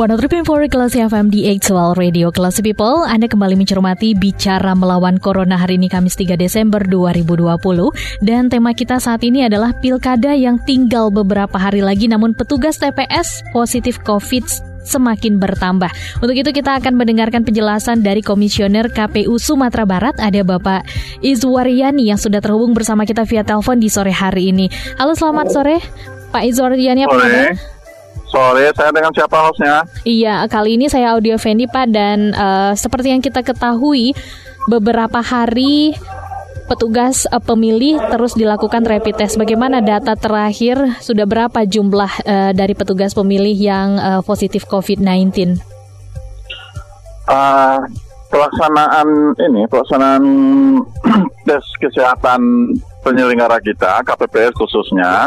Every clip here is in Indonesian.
103.4 Kelas FM di Actual Radio Kelas People Anda kembali mencermati Bicara Melawan Corona hari ini Kamis 3 Desember 2020 Dan tema kita saat ini adalah Pilkada yang tinggal beberapa hari lagi Namun petugas TPS positif COVID semakin bertambah. Untuk itu kita akan mendengarkan penjelasan dari Komisioner KPU Sumatera Barat ada Bapak Izwaryani yang sudah terhubung bersama kita via telepon di sore hari ini. Halo selamat sore Pak Izwaryani apa kabar? Sore, saya dengan siapa hostnya? Iya, kali ini saya Audio Fendi Pak dan uh, seperti yang kita ketahui beberapa hari petugas uh, pemilih terus dilakukan rapid test. Bagaimana data terakhir sudah berapa jumlah uh, dari petugas pemilih yang uh, positif COVID-19? Uh, pelaksanaan ini pelaksanaan tes kesehatan penyelenggara kita KPPS khususnya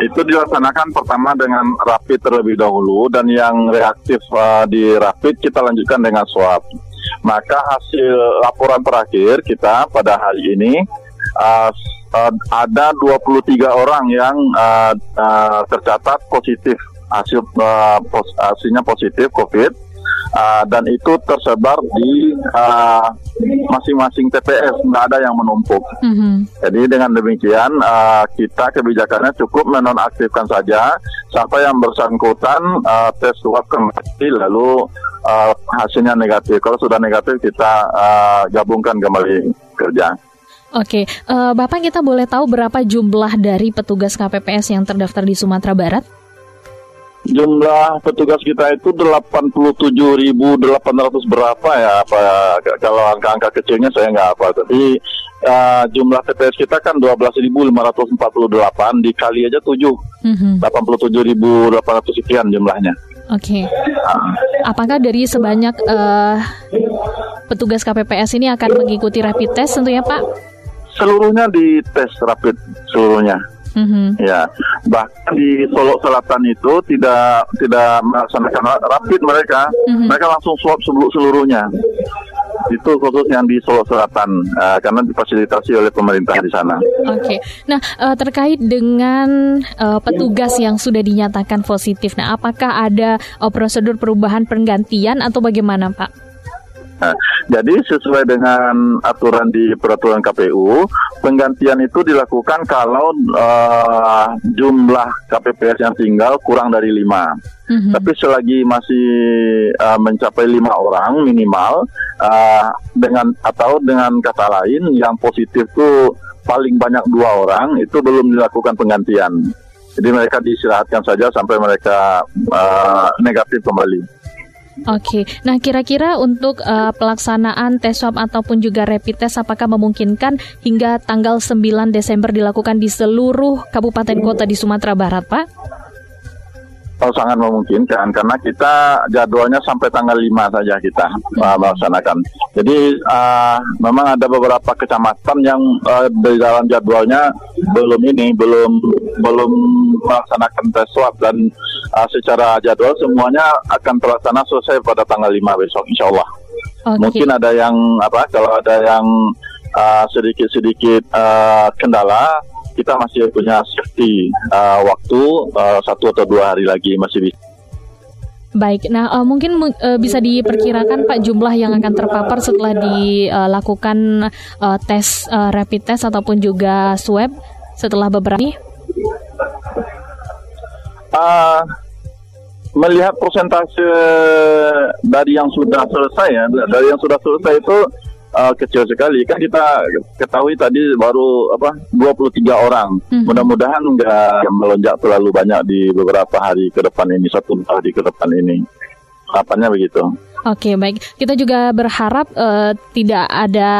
itu dilaksanakan pertama dengan rapid terlebih dahulu dan yang reaktif uh, di rapid kita lanjutkan dengan swab. Maka hasil laporan terakhir kita pada hari ini uh, uh, ada 23 orang yang uh, uh, tercatat positif hasil uh, pos, hasilnya positif COVID uh, dan itu tersebar di uh, masing-masing TPS nggak ada yang menumpuk. Mm-hmm. Jadi dengan demikian uh, kita kebijakannya cukup menonaktifkan saja sampai yang bersangkutan uh, tes swab kembali lalu uh, hasilnya negatif. Kalau sudah negatif kita uh, gabungkan kembali kerja. Oke, uh, Bapak kita boleh tahu berapa jumlah dari petugas KPPS yang terdaftar di Sumatera Barat? Jumlah petugas kita itu 87.800 berapa ya apa kalau angka-angka kecilnya saya nggak apa tapi uh, jumlah TPS kita kan 12.548 dikali aja 7 mm -hmm. 87.800 sekian jumlahnya. Oke. Okay. Uh. Apakah dari sebanyak uh, petugas KPPS ini akan mengikuti rapid test tentunya Pak? Seluruhnya di tes rapid seluruhnya. Mm-hmm. Ya, bahkan di Solo Selatan itu tidak tidak melaksanakan rapid mereka, mm-hmm. mereka langsung swab seluruhnya. Itu khusus yang di Solo Selatan uh, karena difasilitasi oleh pemerintah di sana. Oke, okay. nah uh, terkait dengan uh, petugas yang sudah dinyatakan positif, nah apakah ada uh, prosedur perubahan penggantian atau bagaimana, Pak? Nah, jadi sesuai dengan aturan di peraturan KPU, penggantian itu dilakukan kalau uh, jumlah KPPS yang tinggal kurang dari lima. Mm-hmm. Tapi selagi masih uh, mencapai lima orang minimal, uh, dengan atau dengan kata lain yang positif itu paling banyak dua orang, itu belum dilakukan penggantian. Jadi mereka diistirahatkan saja sampai mereka uh, negatif kembali. Oke, nah kira-kira untuk uh, pelaksanaan tes swab ataupun juga rapid test apakah memungkinkan hingga tanggal 9 Desember dilakukan di seluruh kabupaten kota di Sumatera Barat, Pak? Oh, sangat memungkinkan karena kita jadwalnya sampai tanggal 5 saja kita uh, melaksanakan. Jadi uh, memang ada beberapa kecamatan yang uh, di dalam jadwalnya belum ini belum belum melaksanakan tes swab dan uh, secara jadwal semuanya akan terlaksana selesai pada tanggal 5 besok insya Allah. Okay. Mungkin ada yang apa kalau ada yang sedikit-sedikit uh, uh, kendala kita masih punya safety uh, waktu uh, satu atau dua hari lagi masih bisa. Baik, nah uh, mungkin uh, bisa diperkirakan Pak jumlah yang akan terpapar setelah dilakukan uh, tes uh, rapid test ataupun juga swab setelah beberapa Uh, melihat persentase dari yang sudah selesai ya, dari yang sudah selesai itu uh, kecil sekali. Kan kita ketahui tadi baru apa 23 orang. Hmm. Mudah-mudahan nggak melonjak terlalu banyak di beberapa hari ke depan ini, satu hari ke depan ini. Harapannya begitu. Oke, baik. Kita juga berharap uh, tidak ada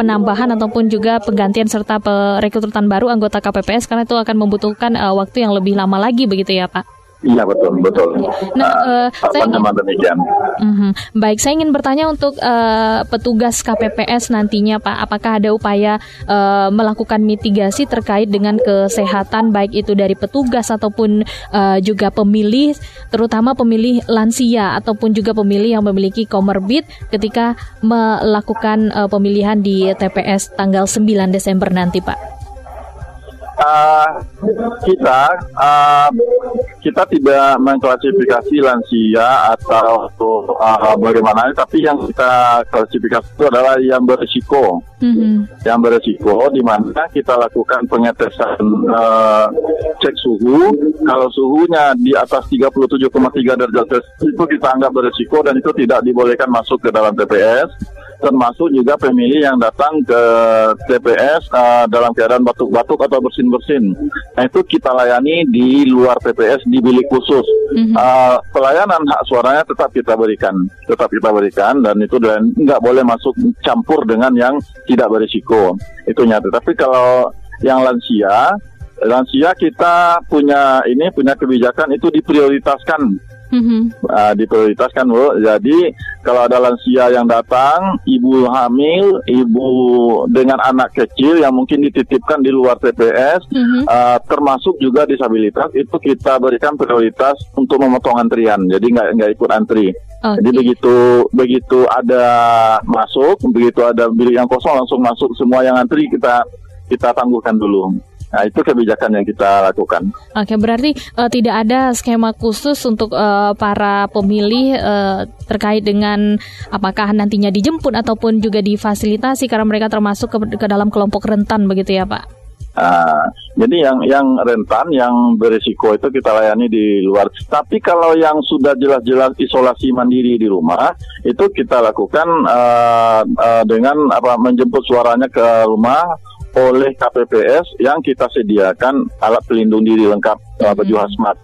penambahan ataupun juga penggantian serta perekrutan baru anggota KPPS karena itu akan membutuhkan uh, waktu yang lebih lama lagi begitu ya, Pak. Iya betul betul. Nah, uh, saya ingin, demikian. Uh, baik, saya ingin bertanya untuk uh, petugas KPPS nantinya Pak, apakah ada upaya uh, melakukan mitigasi terkait dengan kesehatan baik itu dari petugas ataupun uh, juga pemilih, terutama pemilih lansia ataupun juga pemilih yang memiliki komorbid ketika melakukan uh, pemilihan di TPS tanggal 9 Desember nanti Pak? Uh, kita uh, kita tidak mengklasifikasi lansia atau uh, bagaimana, tapi yang kita klasifikasi itu adalah yang berisiko, mm-hmm. yang berisiko di mana kita lakukan pengetesan uh, cek suhu. Kalau suhunya di atas 37,3 derajat Celcius itu kita anggap berisiko dan itu tidak dibolehkan masuk ke dalam TPS termasuk juga pemilih yang datang ke TPS uh, dalam keadaan batuk-batuk atau bersin-bersin. Nah itu kita layani di luar TPS di bilik khusus. Uh, pelayanan hak suaranya tetap kita berikan, tetap kita berikan dan itu dan nggak boleh masuk campur dengan yang tidak berisiko. Itu nyata. Tapi kalau yang lansia, lansia kita punya ini punya kebijakan itu diprioritaskan Mm-hmm. Uh, diprioritaskan bu. Jadi kalau ada lansia yang datang, ibu hamil, ibu dengan anak kecil yang mungkin dititipkan di luar TPS, mm-hmm. uh, termasuk juga disabilitas, itu kita berikan prioritas untuk memotong antrian. Jadi nggak nggak ikut antri. Okay. Jadi begitu begitu ada masuk, begitu ada bilik yang kosong langsung masuk semua yang antri kita kita tangguhkan dulu. Nah, itu kebijakan yang kita lakukan. Oke, berarti uh, tidak ada skema khusus untuk uh, para pemilih uh, terkait dengan apakah nantinya dijemput ataupun juga difasilitasi karena mereka termasuk ke, ke dalam kelompok rentan begitu ya, Pak? Nah, jadi yang yang rentan, yang berisiko itu kita layani di luar. Tapi kalau yang sudah jelas-jelas isolasi mandiri di rumah, itu kita lakukan uh, uh, dengan apa menjemput suaranya ke rumah oleh KPPS yang kita sediakan alat pelindung diri lengkap uh, baju hazmat.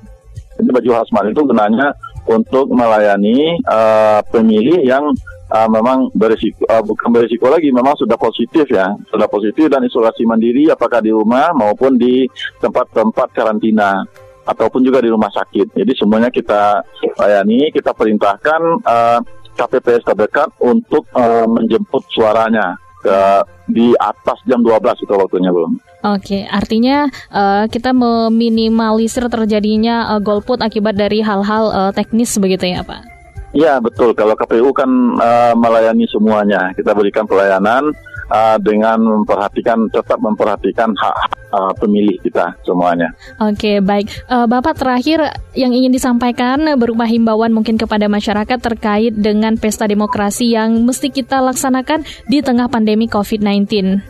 Jadi baju hazmat itu gunanya untuk melayani uh, pemilih yang uh, memang berisiko uh, bukan berisiko lagi memang sudah positif ya. Sudah positif dan isolasi mandiri apakah di rumah maupun di tempat-tempat karantina ataupun juga di rumah sakit. Jadi semuanya kita layani kita perintahkan uh, KPPS terdekat untuk uh, menjemput suaranya ke di atas jam 12 itu waktunya belum. Oke, artinya uh, kita meminimalisir terjadinya uh, golput akibat dari hal-hal uh, teknis begitu ya, Pak? Iya, betul. Kalau KPU kan uh, melayani semuanya. Kita berikan pelayanan uh, dengan memperhatikan tetap memperhatikan hak uh, pemilih kita semuanya. Oke, baik. Uh, Bapak terakhir yang ingin disampaikan berupa himbauan mungkin kepada masyarakat terkait dengan pesta demokrasi yang mesti kita laksanakan di tengah pandemi COVID-19.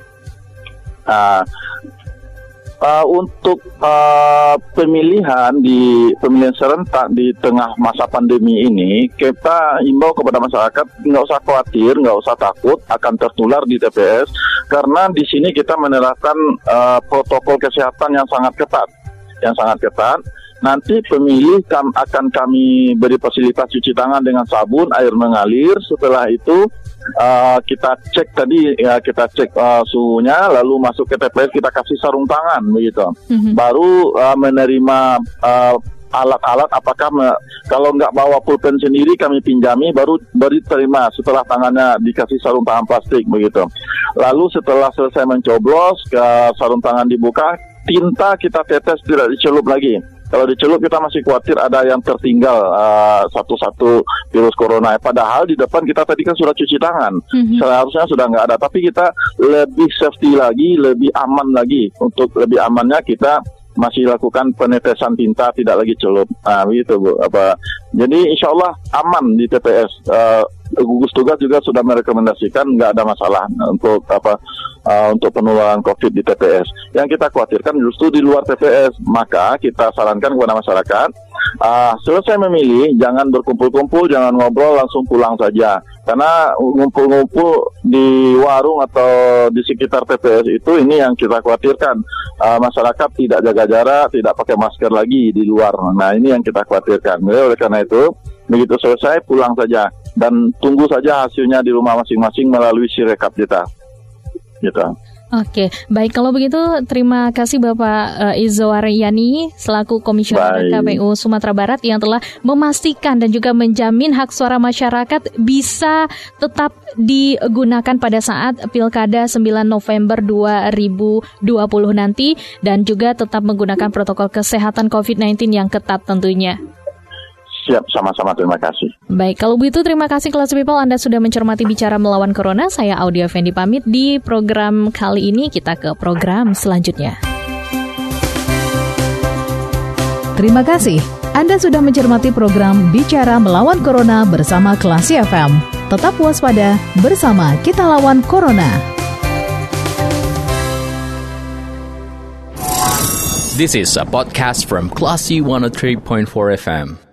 Uh, uh, untuk uh, pemilihan di pemilihan serentak di tengah masa pandemi ini, kita imbau kepada masyarakat nggak usah khawatir, nggak usah takut akan tertular di TPS, karena di sini kita menerapkan uh, protokol kesehatan yang sangat ketat, yang sangat ketat. Nanti pemilih akan kami beri fasilitas cuci tangan dengan sabun, air mengalir. Setelah itu uh, kita cek tadi ya kita cek uh, suhunya lalu masuk ke TPS kita kasih sarung tangan begitu. Mm-hmm. baru uh, menerima uh, alat-alat apakah me, kalau nggak bawa pulpen sendiri kami pinjami baru baru terima setelah tangannya dikasih sarung tangan plastik begitu. Lalu setelah selesai mencoblos ke sarung tangan dibuka tinta kita tetes tidak dicelup lagi kalau dicelup kita masih khawatir ada yang tertinggal uh, satu-satu virus corona. Padahal di depan kita tadi kan sudah cuci tangan. Mm-hmm. Seharusnya sudah nggak ada. Tapi kita lebih safety lagi, lebih aman lagi. Untuk lebih amannya kita masih lakukan penetesan tinta tidak lagi celup. Nah, begitu Bu. Apa? Jadi insya Allah aman di TPS. Uh, gugus tugas juga sudah merekomendasikan nggak ada masalah untuk apa uh, untuk penularan COVID di TPS. Yang kita khawatirkan justru di luar TPS. Maka kita sarankan kepada masyarakat uh, selesai memilih jangan berkumpul-kumpul, jangan ngobrol langsung pulang saja. Karena ngumpul-ngumpul di warung atau di sekitar TPS itu ini yang kita khawatirkan uh, masyarakat tidak jaga jarak, tidak pakai masker lagi di luar. Nah ini yang kita khawatirkan. Jadi oleh karena itu begitu selesai pulang saja dan tunggu saja hasilnya di rumah masing-masing melalui sirekap kita. Gitu. Oke, baik kalau begitu terima kasih Bapak uh, Izo Aryani selaku Komisioner KPU Sumatera Barat yang telah memastikan dan juga menjamin hak suara masyarakat bisa tetap digunakan pada saat Pilkada 9 November 2020 nanti dan juga tetap menggunakan protokol kesehatan COVID-19 yang ketat tentunya. Siap, sama-sama terima kasih. Baik, kalau begitu terima kasih kelas people Anda sudah mencermati bicara melawan Corona. Saya Audio Fendi pamit di program kali ini. Kita ke program selanjutnya. Terima kasih. Anda sudah mencermati program Bicara Melawan Corona bersama Klasi FM. Tetap waspada, bersama kita lawan Corona. This is a podcast from Classy 103.4 FM.